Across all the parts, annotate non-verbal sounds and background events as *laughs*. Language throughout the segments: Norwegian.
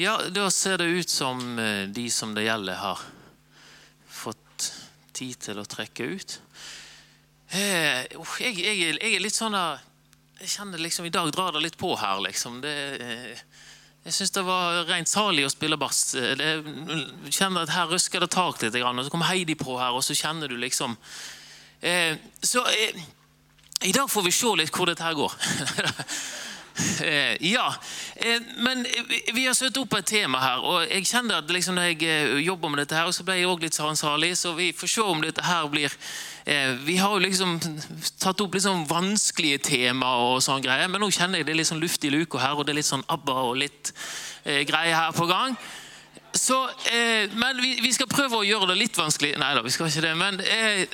Ja, da ser det ut som eh, de som det gjelder, har fått tid til å trekke ut. Eh, jeg, jeg, jeg er litt sånn der Jeg kjenner liksom I dag drar det litt på her, liksom. Det, eh, jeg syns det var rent salig å spille bass. Jeg kjenner at Her røsker det tak litt, og så kommer Heidi på her, og så kjenner du liksom Så i dag får vi se litt hvor dette her går. *laughs* Eh, ja, eh, men vi- har satt opp et tema her, og jeg kjenner at liksom når jeg eh, jobber med dette her, så ble jeg også litt ansvarlig, så vi får se om dette her blir Vi har jo liksom tatt opp litt sånn vanskelige tema og sånn greier, men nå kjenner jeg det er litt sånn luft i luka her, og det er litt sånn ABBA og litt greier her på gang. Så, eh, men vi, vi skal prøve å gjøre det litt vanskelig. Nei da, vi skal ikke det. Men eh,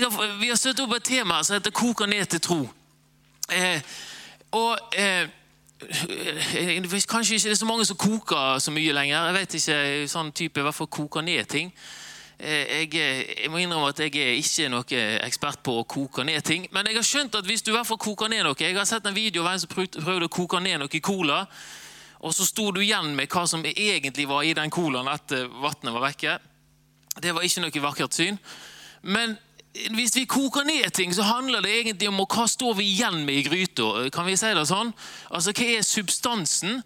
har, vi har satt opp et tema som heter 'Koker ned til tro'. Eh, og eh, Kanskje ikke det er så mange som koker så mye lenger. Jeg vet ikke, sånn type i hvert fall koker ned ting. Eh, Jeg, eh, jeg må innrømme at jeg er ikke noe ekspert på å koke ned ting. Men jeg har skjønt at hvis du i hvert fall koker ned noe Jeg har sett en video av en som prøvde å koke ned noe cola. Og så sto du igjen med hva som egentlig var i den colaen etter vannet var vekke. Det var ikke noe vakkert syn. Men hvis vi koker ned ting, så handler det egentlig om hva står vi igjen med i gryta. Kan vi si det sånn? Altså, Hva er substansen?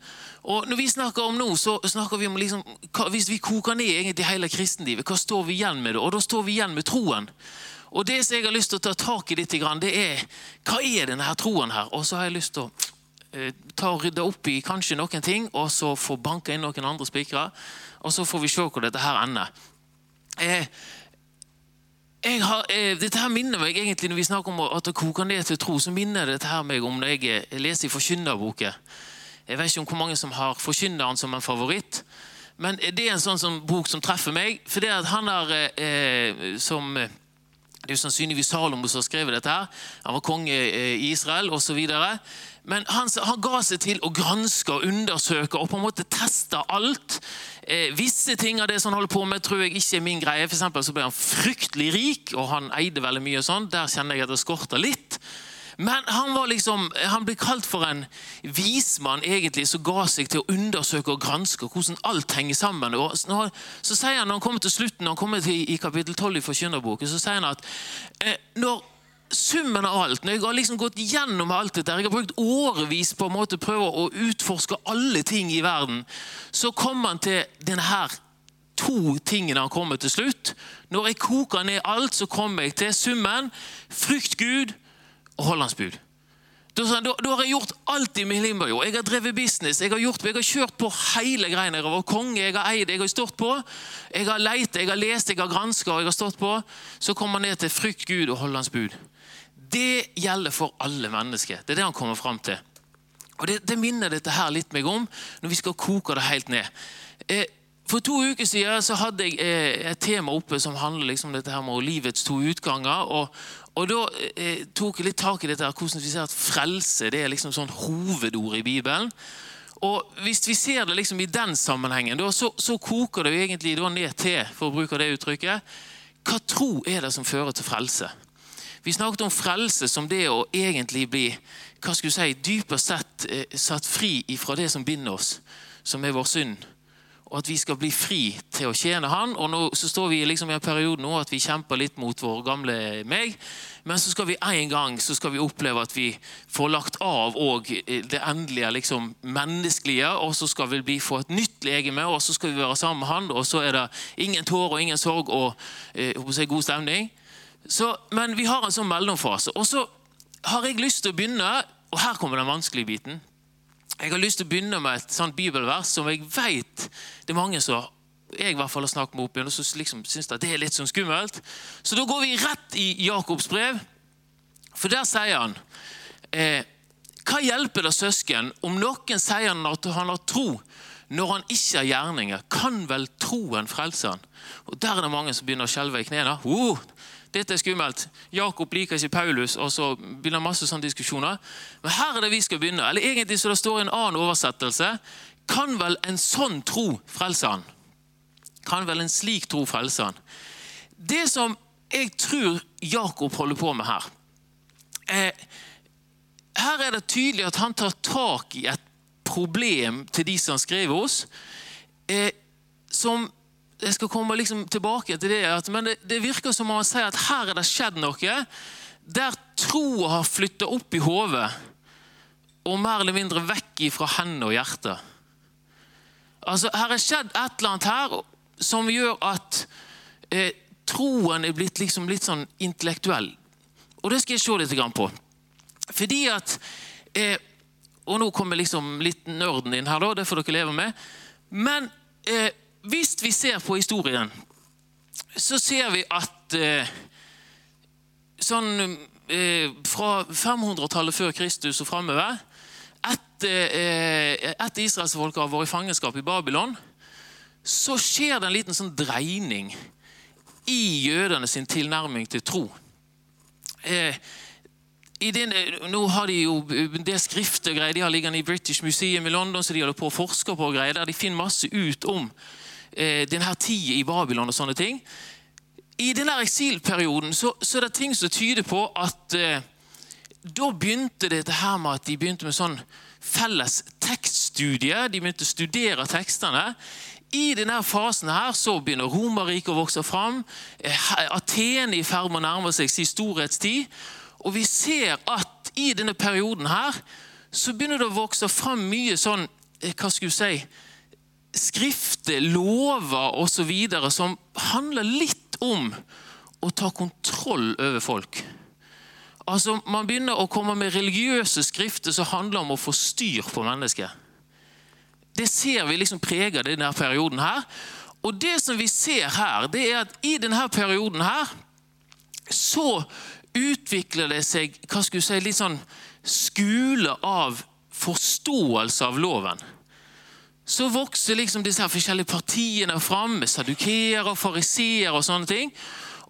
Og når vi snakker om nå, så snakker vi om liksom, hva, Hvis vi koker ned egentlig hele kristenlivet, hva står vi igjen med da? Og da står vi igjen med troen. Og det som jeg har lyst til å ta tak i litt, det er hva er denne troen her? Og så har jeg lyst til å eh, ta og rydde opp i kanskje noen ting, og så få banka inn noen andre spikere. Og så får vi se hvor dette her ender. Eh, har, eh, dette her minner meg egentlig Når vi snakker om at det koker ned til tro, så minner dette her meg om når jeg eh, leser i Forkynnerboken. Jeg vet ikke om hvor mange som har Forkynneren som en favoritt. Men det er en sånn, som, bok som treffer meg. For det at han har eh, som eh, det er jo sannsynligvis Salomo som har skrevet dette. her. Han var konge eh, i Israel osv. Men han, han ga seg til å granske og undersøke og på en måte teste alt. Eh, visse ting av det som han holder på med, tror jeg ikke er min greie. For eksempel så ble han fryktelig rik, og han eide veldig mye. og sånn. Der kjenner jeg at det skorter litt. Men han var liksom, han ble kalt for en vismann egentlig, som ga seg til å undersøke og granske hvordan alt henger sammen. Og når, så sier han, når han kommer til slutten, når han kommer til i kapittel 12 i Forkynnerboken, så sier han at eh, når summen av alt, når jeg har liksom gått gjennom alt dette, jeg har brukt årevis på en måte prøve å utforske alle ting i verden, så kommer han til denne her to tingene han kommer til slutt. Når jeg koker ned alt, så kommer jeg til summen frykt Gud og hold hans bud. Da, da, da har jeg gjort alt i min limbo. Jeg har drevet business, jeg har, gjort, jeg har kjørt på hele greiene. Jeg har vært konge, jeg har eid, jeg har stått på. Jeg har leit, jeg har lest, jeg har granska og jeg har stått på. Så kommer han ned til frykt Gud og hold hans bud. Det gjelder for alle mennesker. Det er det han kommer fram til. Og det, det minner dette her litt meg om når vi skal koke det helt ned. Eh, for to uker siden så hadde jeg eh, et tema oppe som handler liksom om dette her med livets to utganger. og, og Da eh, tok jeg litt tak i dette her, hvordan vi ser at frelse det er liksom sånn hovedord i Bibelen. Og Hvis vi ser det liksom i den sammenhengen, da, så, så koker det jo egentlig da ned til for å bruke det uttrykket, hva tro er det som fører til frelse? Vi snakket om frelse som det å egentlig bli hva skal si, dypest sett eh, satt fri ifra det som binder oss, som er vår synd. Og at vi skal bli fri til å tjene Han. Og nå så står vi liksom i en periode nå at vi kjemper litt mot vår gamle meg. Men så skal vi en gang så skal vi oppleve at vi får lagt av og det endelige liksom menneskelige. Og så skal vi få et nytt legeme, og så skal vi være sammen med Han. Og så er det ingen tårer og ingen sorg og eh, god stemning. Så, men vi har en sånn mellomfase. Og så har jeg lyst til å begynne, og her kommer den vanskelige biten. Jeg har lyst til å begynne med et sånt bibelvers som jeg vet det er mange som jeg i hvert fall har snakket med opp igjen, og så liksom syns det er litt sånn skummelt. Så da går vi rett i Jakobs brev, for der sier han eh, Hva hjelper det søsken om noen sier han at han har tro, når han ikke har gjerninger? Kan vel troen frelse han? Og Der er det mange som begynner å skjelve i knærne. Uh, dette er skummelt. Jakob liker ikke Paulus, og så begynner masse sånne diskusjoner. Men her er det vi skal begynne. Eller egentlig så det står i en annen oversettelse. Kan vel en sånn tro frelse han? Kan vel en slik tro frelse han? Det som jeg tror Jakob holder på med her eh, Her er det tydelig at han tar tak i et problem til de som skriver oss. Eh, som Jeg skal komme liksom tilbake til det, at, men det, det, virker som om man sier at her er det skjedd noe der troa har flytta opp i hodet og mer eller mindre vekk fra hendene og hjertet. Altså, Her er skjedd et eller annet her som gjør at eh, troen er blitt liksom litt sånn intellektuell. Og det skal jeg se litt på. Fordi at eh, Og nå kommer liksom litt nerden inn her, da, det får dere leve med. Men eh, hvis vi ser på historien, så ser vi at eh, sånn eh, fra 500-tallet før Kristus og framover Etter, eh, etter israelsfolket har vært i fangenskap i Babylon, så skjer det en liten sånn dreining i jødene sin tilnærming til tro. Eh, din, nå har de jo det skriftet de har liggende i British Museum i London, så de holder på å forske på og greier, der de finner masse ut om denne tida i Babylon og sånne ting. I denne eksilperioden så, så er det ting som tyder på at eh, da begynte dette her med at de begynte med sånn felles tekststudie. De begynte å studere tekstene. I denne fasen her så begynner Romerriket å vokse fram. Eh, Atene i ferd med å nærme seg sin storhetstid. Og vi ser at i denne perioden her så begynner det å vokse fram mye sånn eh, hva skal du si, skrifter, lover osv. som handler litt om å ta kontroll over folk. Altså, Man begynner å komme med religiøse skrifter som handler om å få styr på mennesket. Det ser vi liksom preger denne perioden her. Og det som vi ser her, det er at i denne perioden her så utvikler det seg hva skulle du si, litt sånn skole av forståelse av loven. Så vokser liksom disse her forskjellige partiene fram, med sadukeer og fariseer og sånne ting.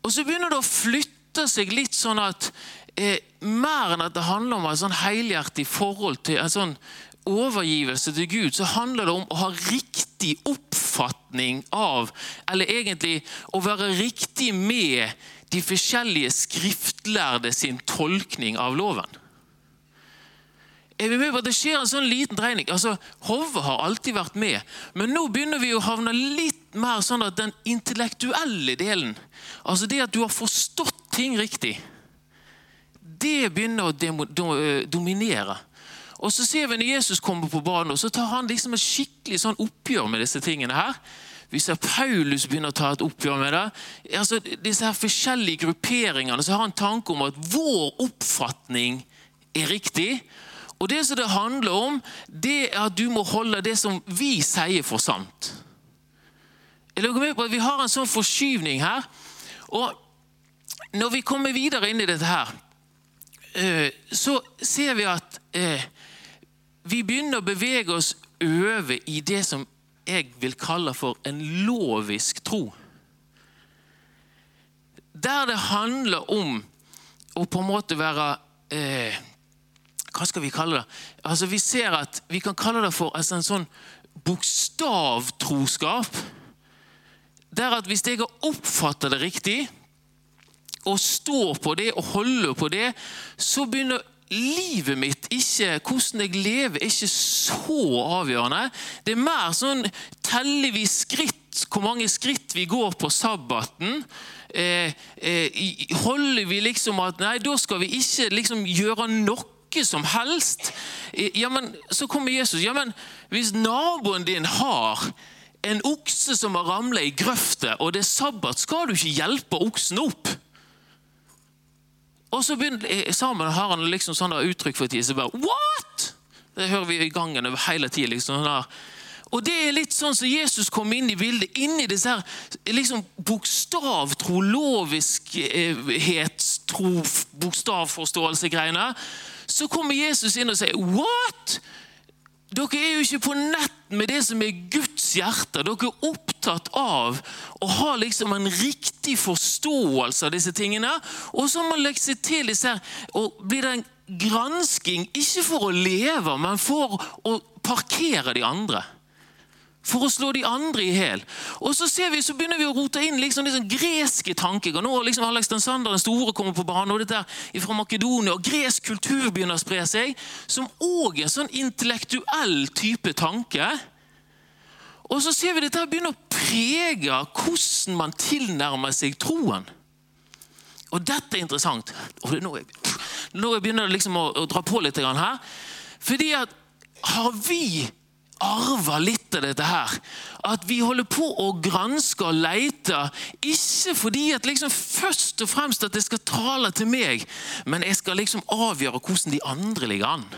Og så begynner det å flytte seg litt sånn at eh, mer enn at det handler om et sånn helhjertig forhold til en sånn overgivelse til Gud, så handler det om å ha riktig oppfatning av Eller egentlig å være riktig med de forskjellige skriftlærde sin tolkning av loven. Er vi med på at Det skjer en sånn liten dreining. Altså, Hodet har alltid vært med, men nå begynner vi å havne litt mer sånn at den intellektuelle delen, altså det at du har forstått ting riktig, det begynner å dominere. Og så ser vi når Jesus kommer på banen, og så tar han liksom et skikkelig sånn oppgjør med disse tingene. her. Vi ser Paulus begynne å ta et oppgjør med det. Altså, disse her forskjellige grupperingene så har han tanke om at vår oppfatning er riktig. Og det som det handler om, det er at du må holde det som vi sier, for sant. Jeg med på at Vi har en sånn forskyvning her. Og når vi kommer videre inn i dette her, eh, så ser vi at eh, vi begynner å bevege oss over i det som jeg vil kalle for en lovisk tro. Der det handler om å på en måte være eh, Hva skal vi kalle det? Altså Vi ser at vi kan kalle det for altså en sånn bokstavtroskap. Der at hvis jeg har oppfatta det riktig, og står på det og holder på det, så begynner livet mitt, ikke hvordan jeg lever, er ikke så avgjørende. Det er mer sånn Teller vi skritt, hvor mange skritt vi går på sabbaten? Eh, eh, holder vi liksom at Nei, da skal vi ikke liksom gjøre noe som helst. Ja, men Så kommer Jesus. ja, men Hvis naboen din har en okse som har ramla i grøfta, og det er sabbat, skal du ikke hjelpe oksen opp? Og så begynner, eh, Sammen har han liksom sånne uttrykk for tid. Så bare, What?! Det hører vi i gangen over hele tida. Liksom, og det er litt sånn som Jesus kom inn i bildet. Inn i disse her liksom bokstavtro, loviskhetstro, bokstavforståelse-greiene. Så kommer Jesus inn og sier What?! Dere er jo ikke på nett med det som er Guds hjerte. Dere er opptatt av å ha liksom en riktig forståelse av disse tingene. Og så må man legge seg til disse her, og blir det en gransking, ikke for å leve, men for å parkere de andre. For å slå de andre i hjel. Og så, ser vi, så begynner vi å rote inn liksom, liksom greske tanker. Nå har liksom Alex Dansander den store kommet på banen, og dette fra Makedonia. og Gresk kultur begynner å spre seg, som òg en sånn intellektuell type tanke. Og så ser vi dette begynner å prege hvordan man tilnærmer seg troen. Og dette er interessant. Og nå, nå begynner jeg liksom å, å dra på litt her. Fordi at har vi arva litt av dette her. At vi holder på å granske og lete. Ikke fordi at liksom først og fremst at det skal tale til meg, men jeg skal liksom avgjøre hvordan de andre ligger an.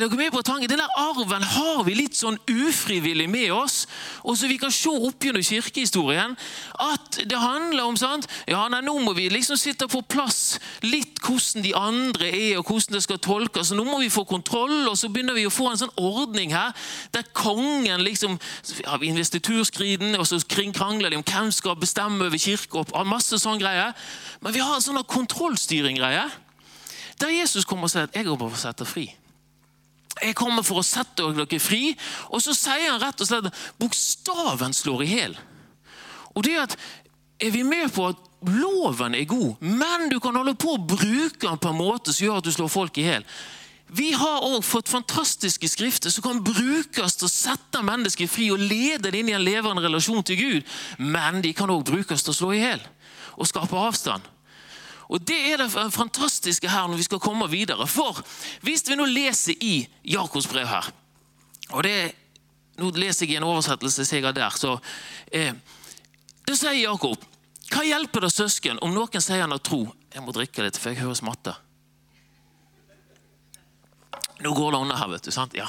Er dere med på tanken? Den der arven har vi litt sånn ufrivillig med oss. Og så vi kan se opp gjennom kirkehistorien at det handler om sant? Ja, nei, Nå må vi liksom sitte på plass litt hvordan de andre er, og hvordan det skal tolkes. Nå må vi få kontroll, og så begynner vi å få en sånn ordning her der kongen liksom ja, Investiturskriden, og så krangler de om hvem skal bestemme over kirka, masse sånn greier. Men vi har en sånn kontrollstyring-greie. Der Jesus kommer og sier at 'jeg går bare for å sette fri'. Jeg kommer for å sette dere fri. Og så sier han rett og slett bokstaven slår i hjel. Og det at er vi med på at loven er god, men du kan holde på å bruke den på en måte som gjør at du slår folk i hjel. Vi har også fått fantastiske skrifter som kan brukes til å sette mennesker fri og lede det inn i en levende relasjon til Gud, men de kan også brukes til å slå i hjel og skape avstand. Og Det er det fantastiske her når vi skal komme videre. For hvis vi nå leser i Jakobs brev her og det, Nå leser jeg i en oversettelse jeg har der. så eh, Da sier Jakob Hva hjelper det søsken om noen sier han har tro? Jeg må drikke litt, for jeg hører smatte. Nå går det unna her, vet du. sant? Ja.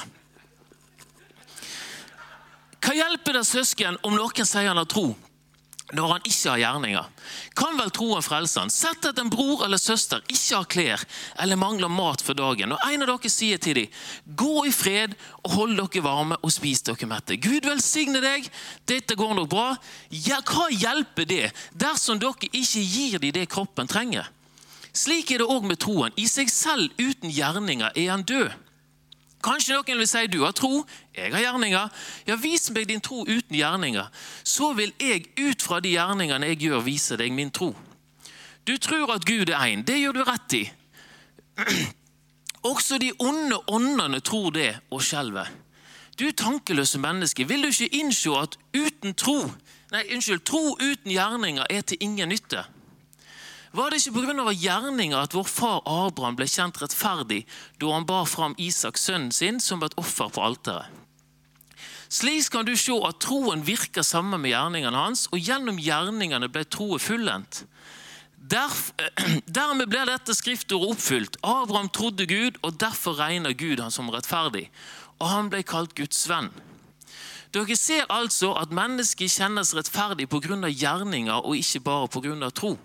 Hva hjelper det søsken om noen sier han har tro, når han ikke har gjerninger. Kan vel troen frelse han? Sett at en bror eller søster ikke har klær eller mangler mat for dagen, og en av dere sier til dem, gå i fred og hold dere varme og spis dere mette. Gud velsigne deg, dette går nok bra. Ja, hva hjelper det dersom dere ikke gir dem det kroppen trenger? Slik er det òg med troen. I seg selv uten gjerninger er han død. Kanskje noen vil si du har tro, jeg har gjerninger. Ja, Vis meg din tro uten gjerninger, så vil jeg ut fra de gjerningene jeg gjør, vise deg min tro. Du tror at Gud er én. Det gjør du rett i. *clears throat* Også de onde åndene tror det og skjelver. Du tankeløse menneske, vil du ikke innse at uten tro, nei, unnskyld, tro uten gjerninger er til ingen nytte? Var det ikke pga. gjerninger at vår far Abraham ble kjent rettferdig da han bar fram Isak, sønnen sin, som et offer på alteret? Slik kan du se at troen virker sammen med gjerningene hans, og gjennom gjerningene ble troen fullendt. *clears throat* dermed ble dette skriftordet oppfylt. Abraham trodde Gud, og derfor regner Gud han som rettferdig. Og han ble kalt Guds venn. Dere ser altså at mennesket kjennes rettferdig pga. gjerninger og ikke bare pga. tro.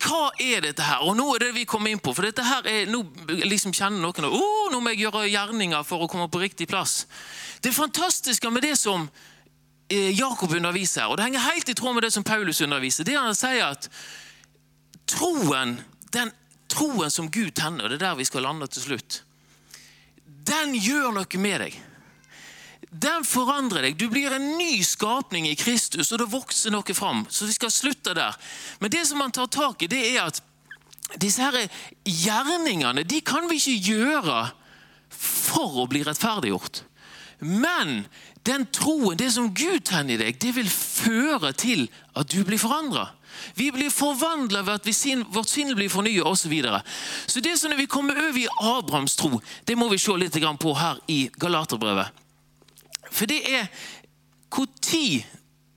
Hva er dette her? Og nå er det vi kommer inn på. For dette her er, nå liksom kjenner noen at oh, nå må jeg gjøre gjerninger for å komme på riktig plass. Det fantastiske med det som eh, Jakob underviser, og det henger helt i tråd med det som Paulus underviser, det han sier at troen, den troen som Gud tenner, det er der vi skal lande til slutt, den gjør noe med deg den forandrer deg. Du blir en ny skapning i Kristus, og det vokser noe fram. Så vi skal slutte der. Men det som man tar tak i, det er at disse her gjerningene de kan vi ikke gjøre for å bli rettferdiggjort. Men den troen, det som Gud tenner i deg, det vil føre til at du blir forandra. Vi blir forvandla ved at sin, vårt sinn blir fornyet osv. Så, videre. så det som når vi kommer over i Abrahams tro, det må vi se litt på her i Galaterbrevet. For det er når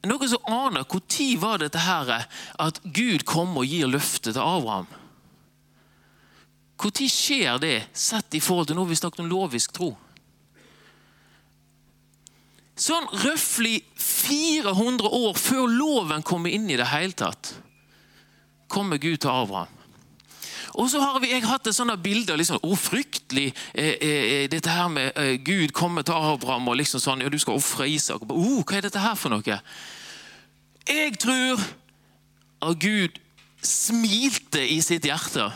Noen som aner når var dette her at Gud kom og gir løftet til Abraham? Når skjer det, sett i forhold til noe vi snakket om lovisk tro? Sånn røftlig 400 år før loven kommer inn i det hele tatt, kommer Gud til Abraham. Og så har vi, jeg hatt et sånt bilde liksom, Å, fryktelig eh, eh, eh, dette her med eh, Gud kommer til Abraham og liksom sånn, ja, du skal ofre Isak. Oh, hva er dette her for noe? Jeg tror at Gud smilte i sitt hjerte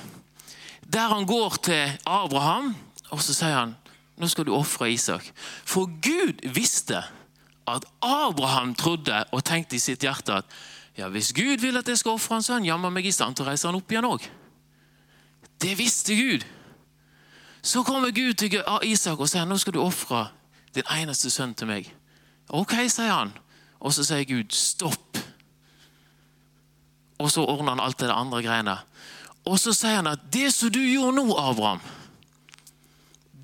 der han går til Abraham og så sier han, nå skal du ofre Isak. For Gud visste at Abraham trodde og tenkte i sitt hjerte at ja, hvis Gud vil at jeg skal ofre en sønn, er jammer meg i stand til å reise han opp igjen òg. Det visste Gud. Så kommer Gud til Isak og sier nå skal du ofre din eneste sønn til meg. Ok, sier han. Og så sier Gud stopp. Og så ordner han alt det andre greiene. Og så sier han at det som du gjorde nå, Abraham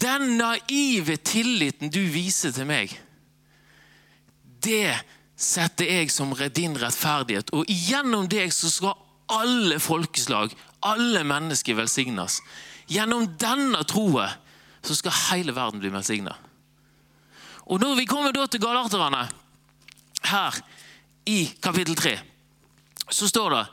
Den naive tilliten du viser til meg, det setter jeg som din rettferdighet. Og gjennom deg så skal alle folkeslag, alle mennesker velsignes. Gjennom denne troen så skal hele verden bli velsigna. Og når vi kommer da til galaterne, her i kapittel 3, så står det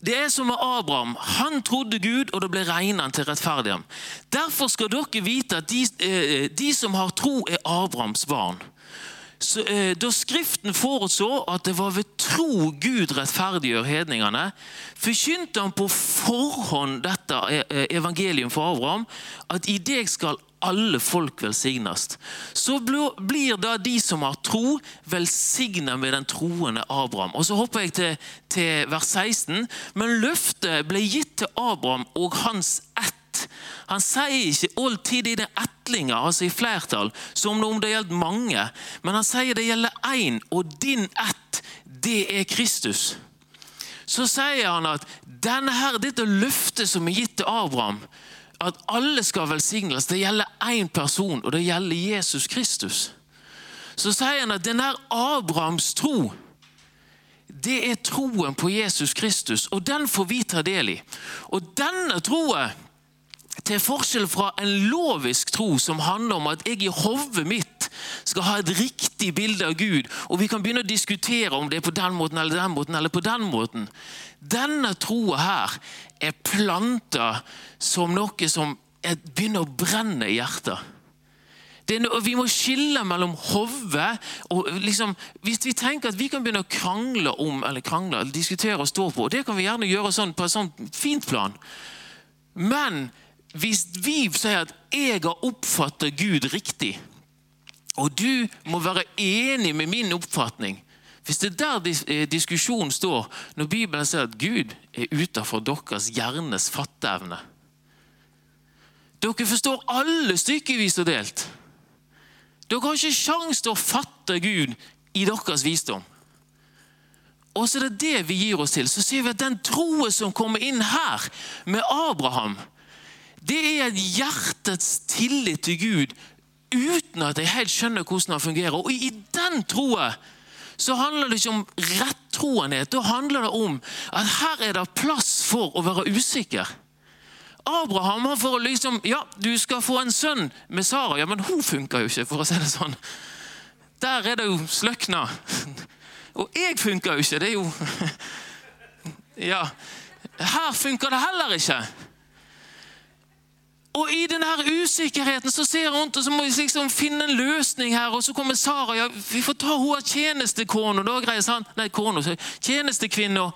det er som med Abraham. Han trodde Gud, og det ble regnet til rettferdighet. Derfor skal dere vite at de, eh, de som har tro, er Abrahams barn. Eh, da Skriften forutså at det var ved tro Gud rettferdiggjør hedningene, forkynte han på forhånd dette eh, evangelium for Abraham, at i deg skal alle folk velsignes. Så blir da de som har tro, velsignet med den troende Abraham. Og Så hopper jeg til, til vers 16. Men løftet ble gitt til Abraham og hans ett han sier ikke alltid i det ettlinga, altså i flertall, som om det gjelder mange. Men han sier det gjelder én, og din ett, det er Kristus. Så sier han at denne her, dette løftet som er gitt til Abraham, at alle skal velsignes, det gjelder én person, og det gjelder Jesus Kristus. Så sier han at denne Abrahams tro, det er troen på Jesus Kristus, og den får vi ta del i. Og denne troen til forskjell fra en lovisk tro som handler om at jeg i hodet mitt skal ha et riktig bilde av Gud, og vi kan begynne å diskutere om det er på den måten eller den måten. eller på den måten. Denne troa her er planta som noe som begynner å brenne i hjertet. Noe, vi må skille mellom hodet og liksom, Hvis vi tenker at vi kan begynne å krangle om eller krangle, eller diskutere og stå på, det kan vi gjerne gjøre sånn, på et sånt fint plan. Men hvis vi sier at 'jeg har oppfattet Gud riktig', og du må være enig med min oppfatning Hvis det er der eh, diskusjonen står, når Bibelen sier at Gud er utenfor deres hjernes fatteevne Dere forstår alle stykkevis og delt. Dere har ikke sjanse til å fatte Gud i deres visdom. Og så er det det vi gir oss til. Så ser vi at den troen som kommer inn her, med Abraham, det er et hjertets tillit til Gud uten at jeg helt skjønner hvordan han fungerer. Og i den troa så handler det ikke om rettroenhet. Da handler det om at her er det plass for å være usikker. Abraham han får liksom Ja, du skal få en sønn med Sara. Ja, men hun funker jo ikke, for å si det sånn. Der er det jo sløkna. Og jeg funker jo ikke. Det er jo *laughs* Ja. Her funker det heller ikke. Og I denne usikkerheten så ser jeg rundt og så må vi liksom finne en løsning her. Og så kommer Sara. ja, Vi får ta henne tjenestekona. Da greier sant? Nei, kona, tjenestekvinna.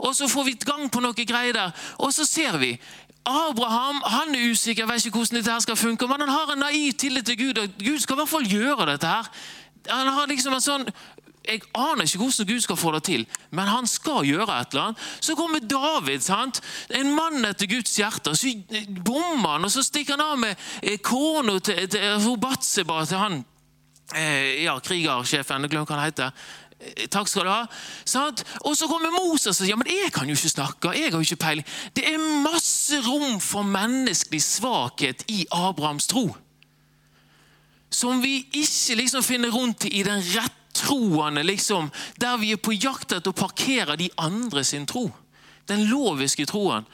Og så får vi gang på noe greier der. Og så ser vi. Abraham han er usikker, vet ikke hvordan dette her skal funke, men han har en naiv tillit til Gud. og Gud skal i hvert fall gjøre dette. her. Han har liksom en sånn jeg aner ikke hvordan Gud skal få det til, men han skal gjøre et eller annet. Så kommer David, sant? en mann etter Guds hjerte. Så bommer han, og så stikker han av med eh, kona til, til Batseba, til han eh, ja, krigersjefen. Glem hva han heter. Eh, takk skal du ha. Sant? Og så kommer Moses og sier ja, men jeg kan jo ikke snakke. jeg har jo ikke peiling. Det er masse rom for menneskelig svakhet i Abrahams tro. Som vi ikke liksom finner rundt i den rette troende, liksom, der vi er på jakt etter å parkere de andre sin tro. Den loviske troen.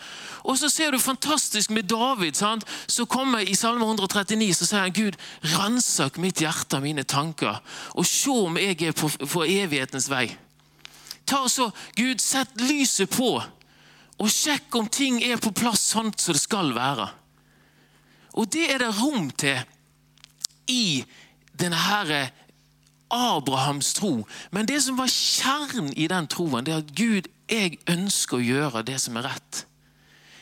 Og så ser du fantastisk med David, sant? som kommer i Salme 139. Så sier han Gud, ransak mitt hjerte og mine tanker, og se om jeg er på, på evighetens vei. Ta så, Gud, Sett lyset på, og sjekk om ting er på plass sånn som det skal være. Og det er det rom til i denne herre Abrahams tro. Men det som var kjernen i den troen, det er at Gud, jeg ønsker å gjøre det som er rett.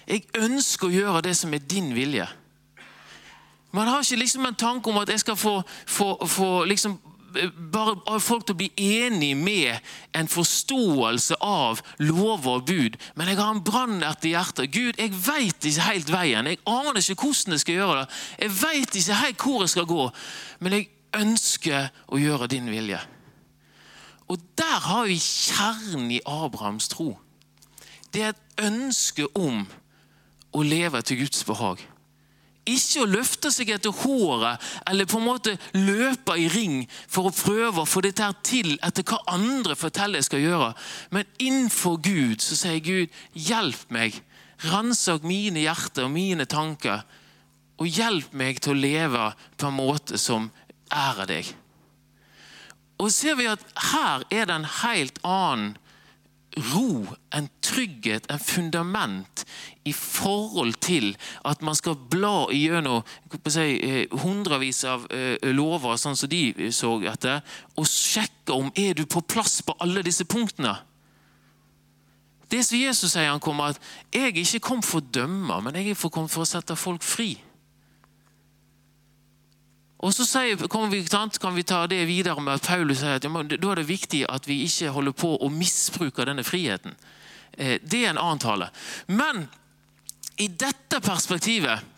Jeg ønsker å gjøre det som er din vilje. Man har ikke liksom en tanke om at jeg skal få, få, få liksom bare folk til å bli enig med en forståelse av lover og bud. Men jeg har en brann etter hjertet. Gud, jeg veit ikke helt veien. Jeg aner ikke hvordan jeg skal gjøre det. Jeg veit ikke helt hvor jeg skal gå. Men jeg ønsker å gjøre din vilje. Og der har vi kjernen i Abrahams tro. Det er et ønske om å leve til Guds behag. Ikke å løfte seg etter håret eller på en måte løpe i ring for å prøve å få dette til etter hva andre forteller jeg skal gjøre. Men innenfor Gud så sier Gud, hjelp meg. Ransak mine hjerter og mine tanker. Og hjelp meg til å leve på en måte som ærer deg. Og ser vi at her er det en helt annen ro, en trygghet, en fundament i forhold til at man skal bla igjennom si, eh, hundrevis av eh, lover, sånn som de så etter, og sjekke om er du på plass på alle disse punktene. Det som Jesus sier han kommer, at 'jeg ikke kom for å dømme, men jeg er kommet for å sette folk fri'. Og så sier, vi, kan vi ta det videre med at Paulus sier at ja, da er det viktig at vi ikke holder på å misbruke denne friheten. Eh, det er en annen tale. Men i dette perspektivet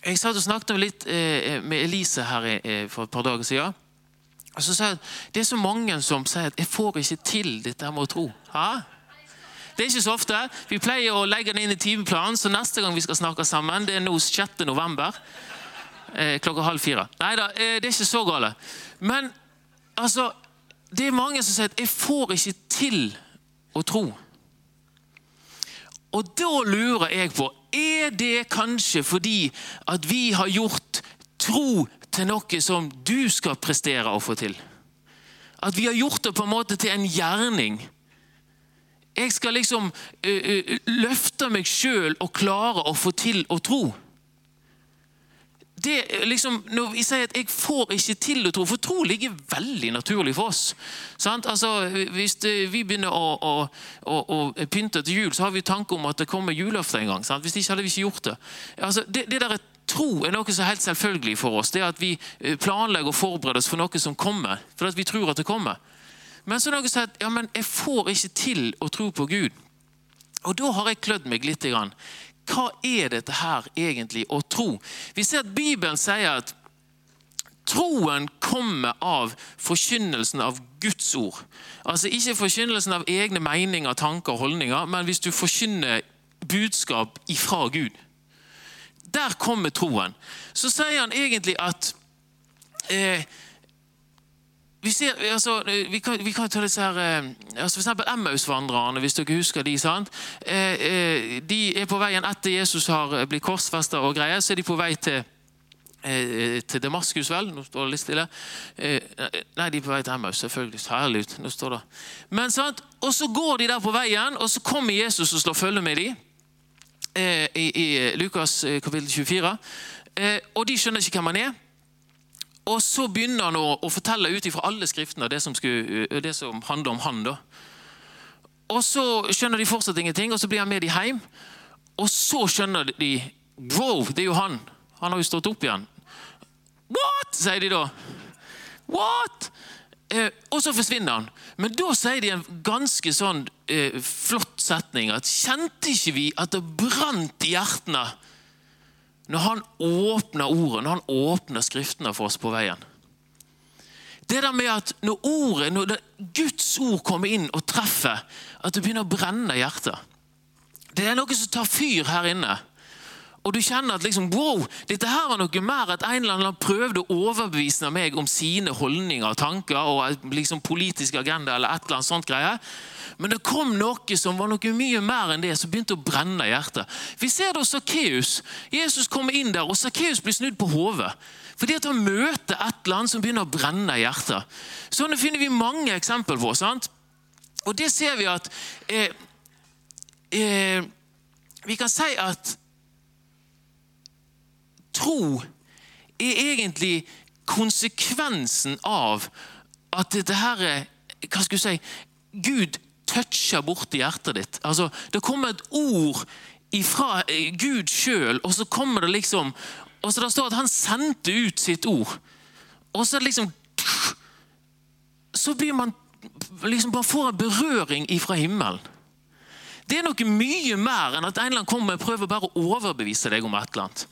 Jeg satt og snakket litt eh, med Elise her for et par dager siden. Og så sier jeg Det er så mange som sier at 'jeg får ikke til dette med å tro'. Ha? Det er ikke så ofte. Vi pleier å legge det inn i timeplanen, så neste gang vi skal snakke sammen, det er nå 6. november eh, klokka halv fire. Nei da, eh, det er ikke så gale. Men altså, det er mange som sier at 'jeg får ikke til å tro'. Og da lurer jeg på er det kanskje fordi at vi har gjort tro til noe som du skal prestere å få til? At vi har gjort det på en måte til en gjerning. Jeg skal liksom ø, ø, løfte meg sjøl og klare å få til å tro det, liksom, når vi sier at 'jeg får ikke til å tro', for tro ligger veldig naturlig for oss. Altså, hvis det, vi begynner å, å, å, å, pynte til jul, så har vi tanke om at det kommer julaften en gang. Sant? Hvis ikke hadde vi ikke gjort det. Altså, det, det der Tro er noe som er helt selvfølgelig for oss. Det er at Vi eh, planlegger og forbereder oss for noe som kommer. For at vi tror at det kommer. Men så er det noe som sier at ja, jeg får ikke til å tro på Gud. Og da har jeg klødd meg litt. Hva er dette her egentlig å tro? Vi ser at Bibelen sier at troen kommer av forkynnelsen av Guds ord. Altså Ikke forkynnelsen av egne meninger, tanker og holdninger, men hvis du forkynner budskap ifra Gud. Der kommer troen. Så sier han egentlig at eh, vi, ser, altså, vi, kan, vi, kan, ta disse her, eh, altså for Emmaus-vandrerne, hvis dere husker de. sant? Eh, eh, de er på veien etter Jesus har blitt korsfesta og greier, så er de på vei til, til Damaskus, vel. Nå står det litt stille. Nei, de er på vei til Emmaus. Selvfølgelig. Herlig ut. Nå står det. Men sant? Og så går de der på veien, og så kommer Jesus og slår følge med dem. I, i Lukas kapittel 24. Og de skjønner ikke hvem han er. Og så begynner han å, å fortelle ut fra alle skriftene det som, skulle, det som handler om han. da. Og Så skjønner de fortsatt ingenting, og så blir han med dem hjem. Og så skjønner de Wow, det er jo han! Han har jo stått opp igjen. What? sier de da. What? Eh, og så forsvinner han. Men da sier de en ganske sånn eh, flott setning. at Kjente ikke vi at det brant i hjertene når han åpner ordet, når han åpner Skriftene for oss på veien. Det der med at når ordet, når Guds ord kommer inn og treffer, at det begynner å brenne hjertet. Det er noe som tar fyr her inne. Og du kjenner at liksom, wow, dette her var noe mer at en eller annen prøvde å overbevise meg om sine holdninger og tanker og liksom politisk agenda eller et eller annet sånt greie. Men det kom noe som var noe mye mer enn det, som begynte å brenne hjertet. Vi ser da Sakkeus. Jesus kommer inn der, og Sakkeus blir snudd på hodet. Fordi at han møter et eller annet som begynner å brenne hjertet. Sånne finner vi mange eksempler på. sant? Og det ser vi at eh, eh, Vi kan si at tro er egentlig konsekvensen av at dette her Hva skal du si Gud toucher borti hjertet ditt. Altså, Det kommer et ord fra eh, Gud sjøl, og så kommer det liksom Og så det står at han sendte ut sitt ord. Og så liksom Så blir man liksom bare får en berøring ifra himmelen. Det er noe mye mer enn at en eller annen kommer og prøver bare å overbevise deg om et eller annet.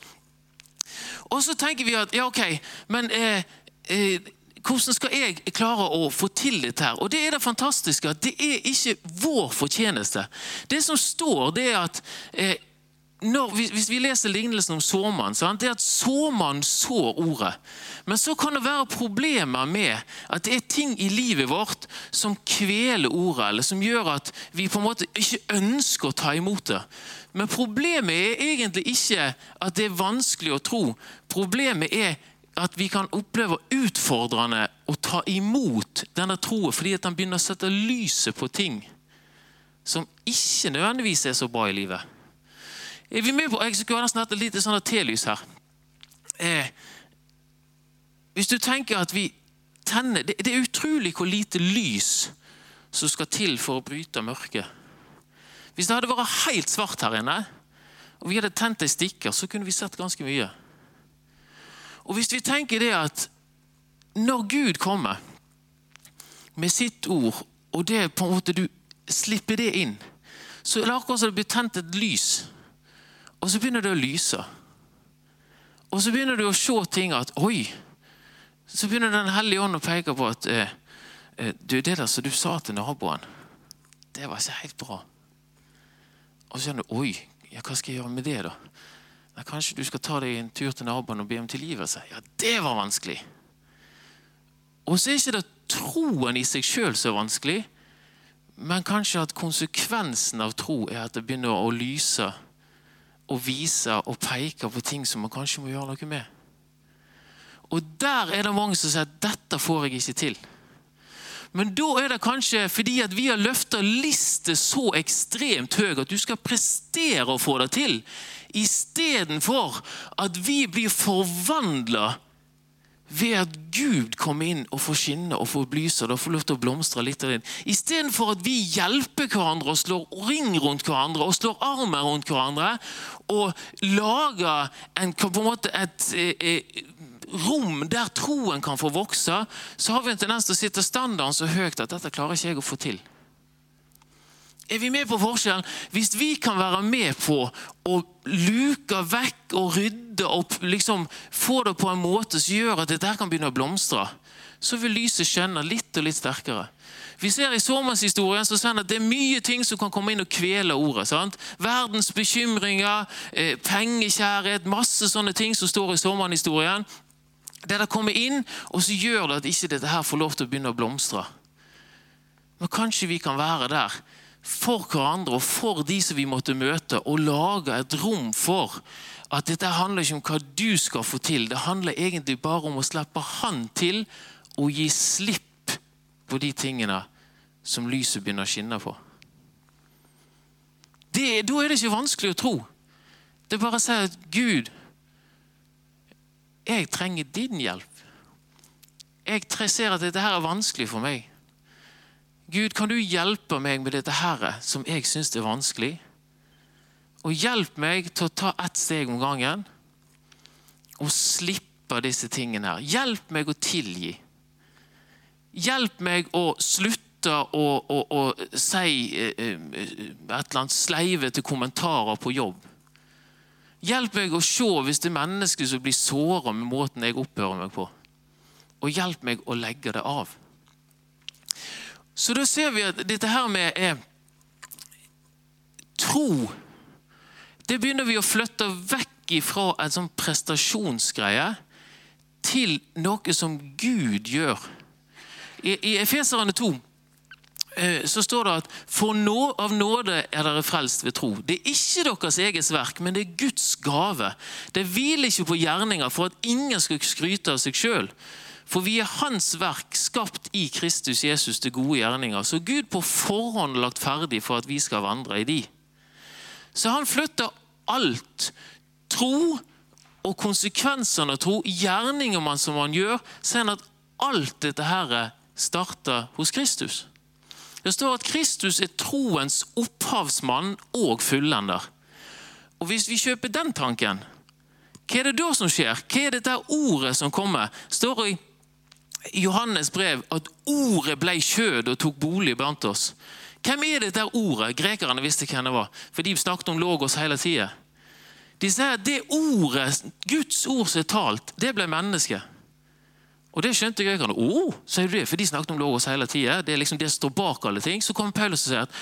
Og så tenker vi at ja, ok, men eh, eh, hvordan skal jeg klare å få til dette? her? Og Det er det fantastiske at det er ikke vår fortjeneste. Det som står, det er at eh, når, hvis vi leser lignelsen om såmannen, det er at såmannen sår ordet. Men så kan det være problemer med at det er ting i livet vårt som kveler ordet, eller som gjør at vi på en måte ikke ønsker å ta imot det. Men problemet er egentlig ikke at det er vanskelig å tro. Problemet er at vi kan oppleve utfordrende å ta imot denne troen fordi at den begynner å sette lyset på ting som ikke nødvendigvis er så bra i livet. Er vi med på, Jeg skulle nesten hatt et lite sånn telys her. Eh, hvis du tenker at vi tenner det, det er utrolig hvor lite lys som skal til for å bryte mørket. Hvis det hadde vært helt svart her inne, og vi hadde tent ei stikker, så kunne vi sett ganske mye. Og Hvis vi tenker det at når Gud kommer med sitt ord, og det på en måte du slipper det inn, så er det akkurat som det blir tent et lys og så begynner det å lyse. Og så begynner du å se ting at Oi! Så begynner Den hellige ånd å peke på at eh, eh, du, det der som du sa til naboen, det var ikke helt bra. Og så kjenner du Oi, ja, hva skal jeg gjøre med det, da? Ja, kanskje du skal ta deg en tur til naboen og be om tilgivelse? Ja, det var vanskelig. Og så er ikke det troen i seg sjøl så vanskelig, men kanskje at konsekvensen av tro er at det begynner å lyse og viser og peker på ting som man kanskje må gjøre noe med. Og Der er det mange som sier at 'dette får jeg ikke til'. Men da er det kanskje fordi at vi har løfta lista så ekstremt høy at du skal prestere å få det til, istedenfor at vi blir forvandla ved at Gud kommer inn og får skinne og får lyse og får lov til å blomstre litt. Istedenfor at vi hjelper hverandre og slår ring rundt hverandre og slår armer rundt hverandre og lager en, på en måte et et, et rom der troen kan få vokse, så har vi en tendens til å sitte standarden så høyt at dette klarer ikke jeg å få til. Er vi med på forskjellen? Hvis vi kan være med på å luke vekk og rydde og liksom få det på en måte som gjør at dette kan begynne å blomstre, så vil lyset skjenne litt og litt sterkere. Vi ser I sårmannshistorien så at det er mye ting som kan komme inn og kvele ordet. sant? Verdens bekymringer, pengekjærhet, masse sånne ting som står i sårmannshistorien. Det der kommer inn, og så gjør det at ikke dette her får lov til å begynne å blomstre. Men kanskje vi kan være der for hverandre og for de som vi måtte møte, og lage et rom for at dette handler ikke om hva du skal få til. Det handler egentlig bare om å slippe Han til og gi slipp på de tingene som lyset begynner å skinne på. Det, da er det ikke vanskelig å tro. Det er bare å si at Gud, jeg trenger din hjelp. Jeg ser at dette her er vanskelig for meg. Gud, kan du hjelpe meg med dette her som jeg syns er vanskelig? Og hjelp meg til å ta ett steg om gangen og slippe disse tingene her. Hjelp meg å tilgi. Hjelp meg å slutte å, å, å si eh, eh, et eller annet sleivete kommentarer på jobb. Hjelp meg å se hvis det er mennesker som blir såra med måten jeg oppfører meg på. Og hjelp meg å legge det av. Så da ser vi at dette her med eh, tro Det begynner vi å flytte vekk ifra en sånn prestasjonsgreie til noe som Gud gjør. I, i Efeserne 2 eh, så står det at for nå, av nåde er dere frelst ved tro. Det er ikke deres eget verk, men det er Guds gave. Det hviler ikke på gjerninger for at ingen skal skryte av seg sjøl. For vi er Hans verk, skapt i Kristus Jesus til gode gjerninger. Så Gud på forhånd lagt ferdig for at vi skal vandre i de. Så han flytter alt. Tro og konsekvensene av tro, gjerninger man som man gjør, ser han at alt dette her starter hos Kristus. Det står at Kristus er troens opphavsmann og fullender. Og Hvis vi kjøper den tanken, hva er det da som skjer? Hva er dette ordet som kommer? Står i Johannes brev at ordet ble kjød og tok bolig blant oss. Hvem er dette ordet? Grekerne visste hvem det var, for de snakket om logos hele tida. De sier at det ordet, Guds ord som er talt, det ble menneske. Og det skjønte grekerne. Oh, sier du det? For de snakket om logos hele tida. Det er liksom det som står bak alle ting. Så kommer Paulus og sier at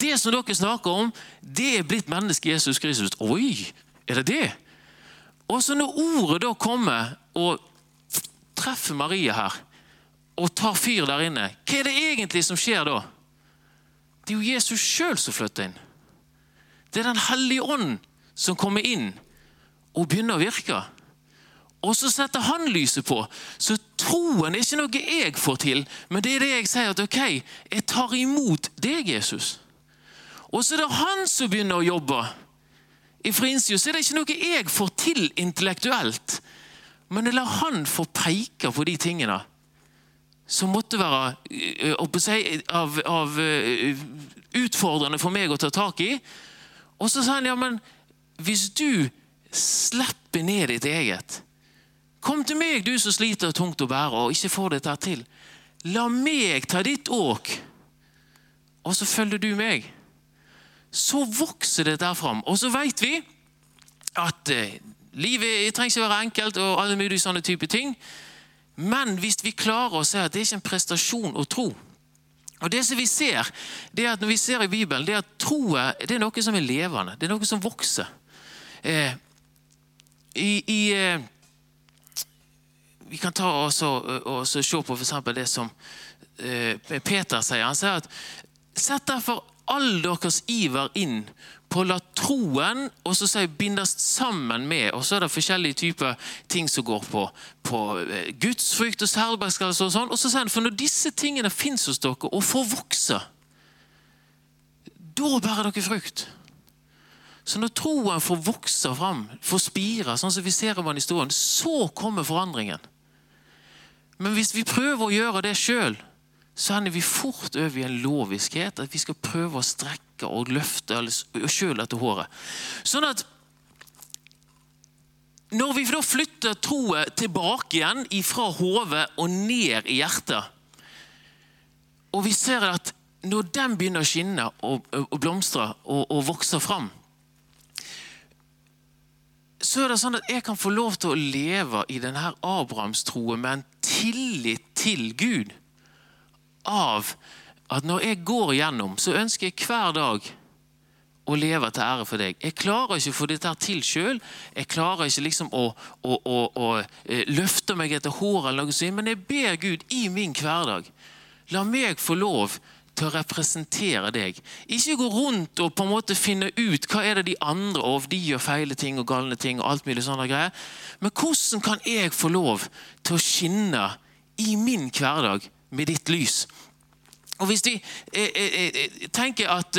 det som dere snakker om, det er blitt menneske Jesus Kristus. Oi, er det det? Og så når ordet da kommer og treffer Maria her, og tar fyr der inne, hva er det egentlig som skjer da? Det er jo Jesus sjøl som flytter inn. Det er Den hellige ånd som kommer inn og begynner å virke. Og så setter han lyset på. Så troen er ikke noe jeg får til, men det er det jeg sier at ok, jeg tar imot deg, Jesus. Og så er det han som begynner å jobbe. I Frinsio er det ikke noe jeg får til intellektuelt, men la han få peke på de tingene som måtte være av, av, utfordrende for meg å ta tak i. Og så sa han ja, men hvis du slipper ned ditt eget Kom til meg, du som sliter tungt å bære og ikke får dette til. La meg ta ditt åk, og så følger du meg. Så vokser dette fram. Og så vet vi at livet trenger ikke være enkelt, og alle mulige sånne type ting. Men hvis vi klarer å se at det er ikke en prestasjon å tro og Det som vi ser, det er at når vi ser i Bibelen, det er at troa er noe som er levende. Det er noe som vokser. Eh, i, i eh, vi kan ta også, og se på f.eks. det som eh, Peter sier. Han sier at Sett derfor all deres iver inn la troen og så sier bindes sammen med Og så er det forskjellige typer ting som går på, på eh, gudsfrykt og særbergskallelse. Og sånn. Og så sier han for når disse tingene fins hos dere og får vokse, da bærer dere frukt. Så når troen får vokse fram, får spire, sånn som vi ser om historien, så kommer forandringen. Men hvis vi prøver å gjøre det sjøl, så ender vi fort over i en loviskhet. At vi skal prøve å strekke og løfte og kjøle etter håret. Sånn at når vi da flytter troen tilbake igjen fra hodet og ned i hjertet, og vi ser at når den begynner å skinne og, og blomstre og, og vokse fram, så er det sånn at jeg kan få lov til å leve i denne Abrahamstroen med en tillit til Gud. Av at når jeg går gjennom, så ønsker jeg hver dag å leve til ære for deg. Jeg klarer ikke å få dette til sjøl. Jeg klarer ikke liksom å, å, å, å eh, løfte meg etter håret, eller noe sånt, men jeg ber Gud i min hverdag. La meg få lov til å representere deg. Ikke gå rundt og på en måte finne ut hva er det de andre og de gjør feile ting og galne ting. og alt mulig sånne greier. Men hvordan kan jeg få lov til å skinne i min hverdag med ditt lys? Og Hvis de eh, eh, eh tenker at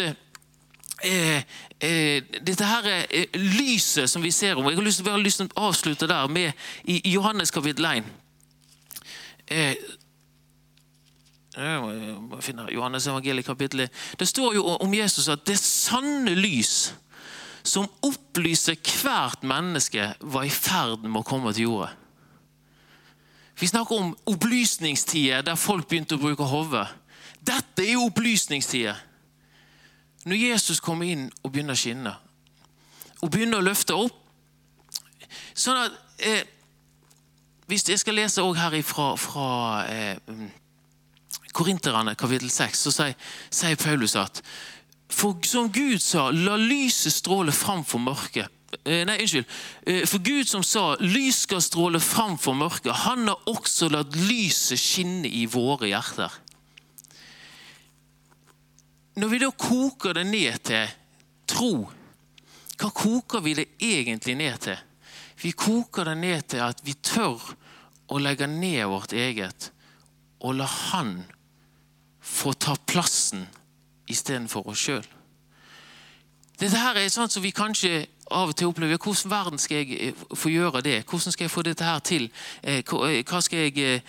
eh, eh, dette her lyset som vi ser om Jeg har lyst, til å avslutte der med i Johannes kapittel 1. Jeg må finne Johannes evangeliet kapittel Det står jo om Jesus at det sanne lys som opplyser hvert menneske, var i ferd med å komme til jorda. Vi snakker om opplysningstider der folk begynte å bruke hodet. Dette er jo opplysningstider. Når Jesus kommer inn og begynner å skinne, og begynner å løfte opp Sånn at eh, hvis Jeg skal lese også her fra, fra eh, Korinterne kapittel 6 så sier, sier Paulus at for som Gud sa, la lyset stråle fram for mørket. Eh, nei, unnskyld. Eh, for Gud som sa, lys skal stråle fram for mørket, han har også latt lyset skinne i våre hjerter. Når vi da koker det ned til tro, hva koker vi det egentlig ned til? Vi koker det ned til at vi tør å legge ned vårt eget og la Han få ta plassen istedenfor oss sjøl. Dette her er sånn som vi kanskje av og til opplever. Hvordan verden skal jeg eh, få gjøre det? Hvordan skal jeg få dette her til? Eh, eh, hva skal jeg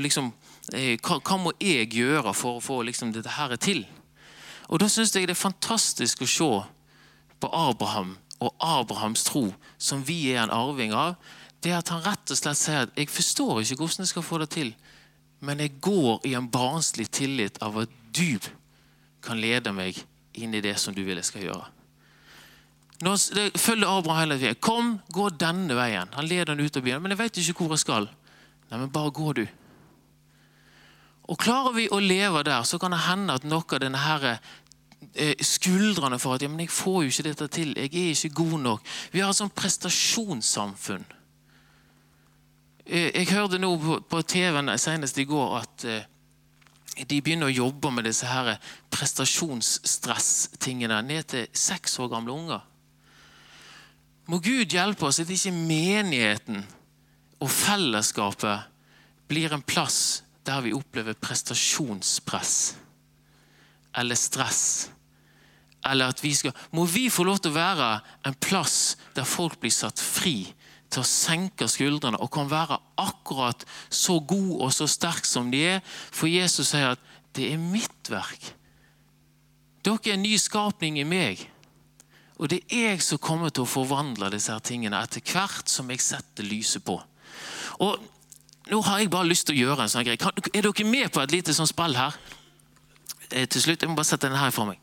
liksom hva, må jeg gjøre for å få liksom, dette her til? Og Da syns jeg det er fantastisk å se på Abraham og Abrahams tro, som vi er en arving av, det at han rett og slett sier at jeg forstår ikke hvordan jeg skal få det til, men jeg går i en barnslig tillit av at du kan lede meg inn i det som du vil jeg skal gjøre. Nå følger Abraham hele tiden. Kom, gå denne veien. Han leder han ut av byen. Men jeg vet ikke hvor jeg skal. Nei, men bare gå, du. Og Klarer vi å leve der, så kan det hende at noe av denne her, eh, skuldrene for at ja, men jeg får jo ikke dette til, jeg er ikke god nok. Vi har et sånt prestasjonssamfunn. Eh, jeg hørte nå på TV-en senest i går at eh, de begynner å jobbe med disse her prestasjonsstress-tingene ned til seks år gamle unger. Må Gud hjelpe oss at ikke menigheten og fellesskapet blir en plass der vi opplever prestasjonspress eller stress. Eller at vi skal, Må vi få lov til å være en plass der folk blir satt fri til å senke skuldrene og kan være akkurat så god og så sterk som de er. For Jesus sier at 'det er mitt verk'. Dere er en ny skapning i meg. Og det er jeg som kommer til å forvandle disse her tingene etter hvert som jeg setter lyset på. Og Nå har jeg bare lyst til å gjøre en sånn greie. Er dere med på et lite sånn spill her? Eh, til slutt, Jeg må bare sette den her for meg.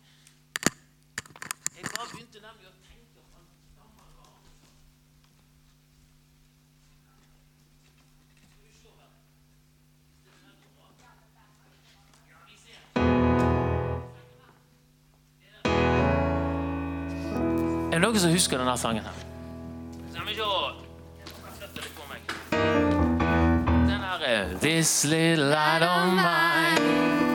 Er det noen som husker denne sangen? her? This little light of mine